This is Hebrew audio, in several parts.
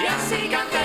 Y así canta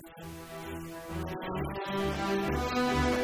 Thank you.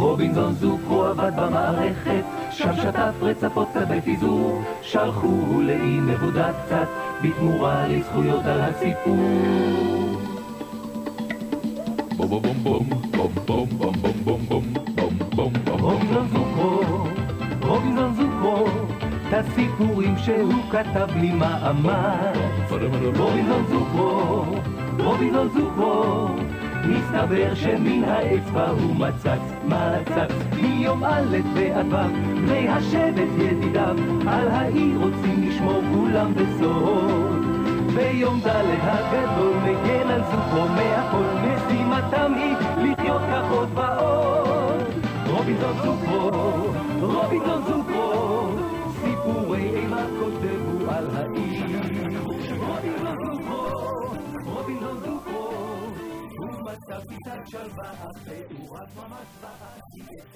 רובינזון זוקרו עבד במערכת, שם שטף רצפות קווי פיזור, שלחו לאי מבודד קצת, בתמורה לזכויות על הסיפור. רובינזון זוקרו, רובינזון זוקרו, את הסיפורים שהוא כתב בלי מאמץ. רובינזון זוקרו, רובינזון זוקרו, מסתבר שמן האצבע הוא מצץ, מצץ. מיום א' ועד ו', בני השבט ידידיו, על העיר רוצים לשמור כולם בסוד. ביום ד' הגדול מגן על זוכרו מהכל, משימתם היא לחיות עוד ועוד. רובינזון זוכרו, רובינזון זוכרו, שלווה, אחרי הוא רק ממש בעד, את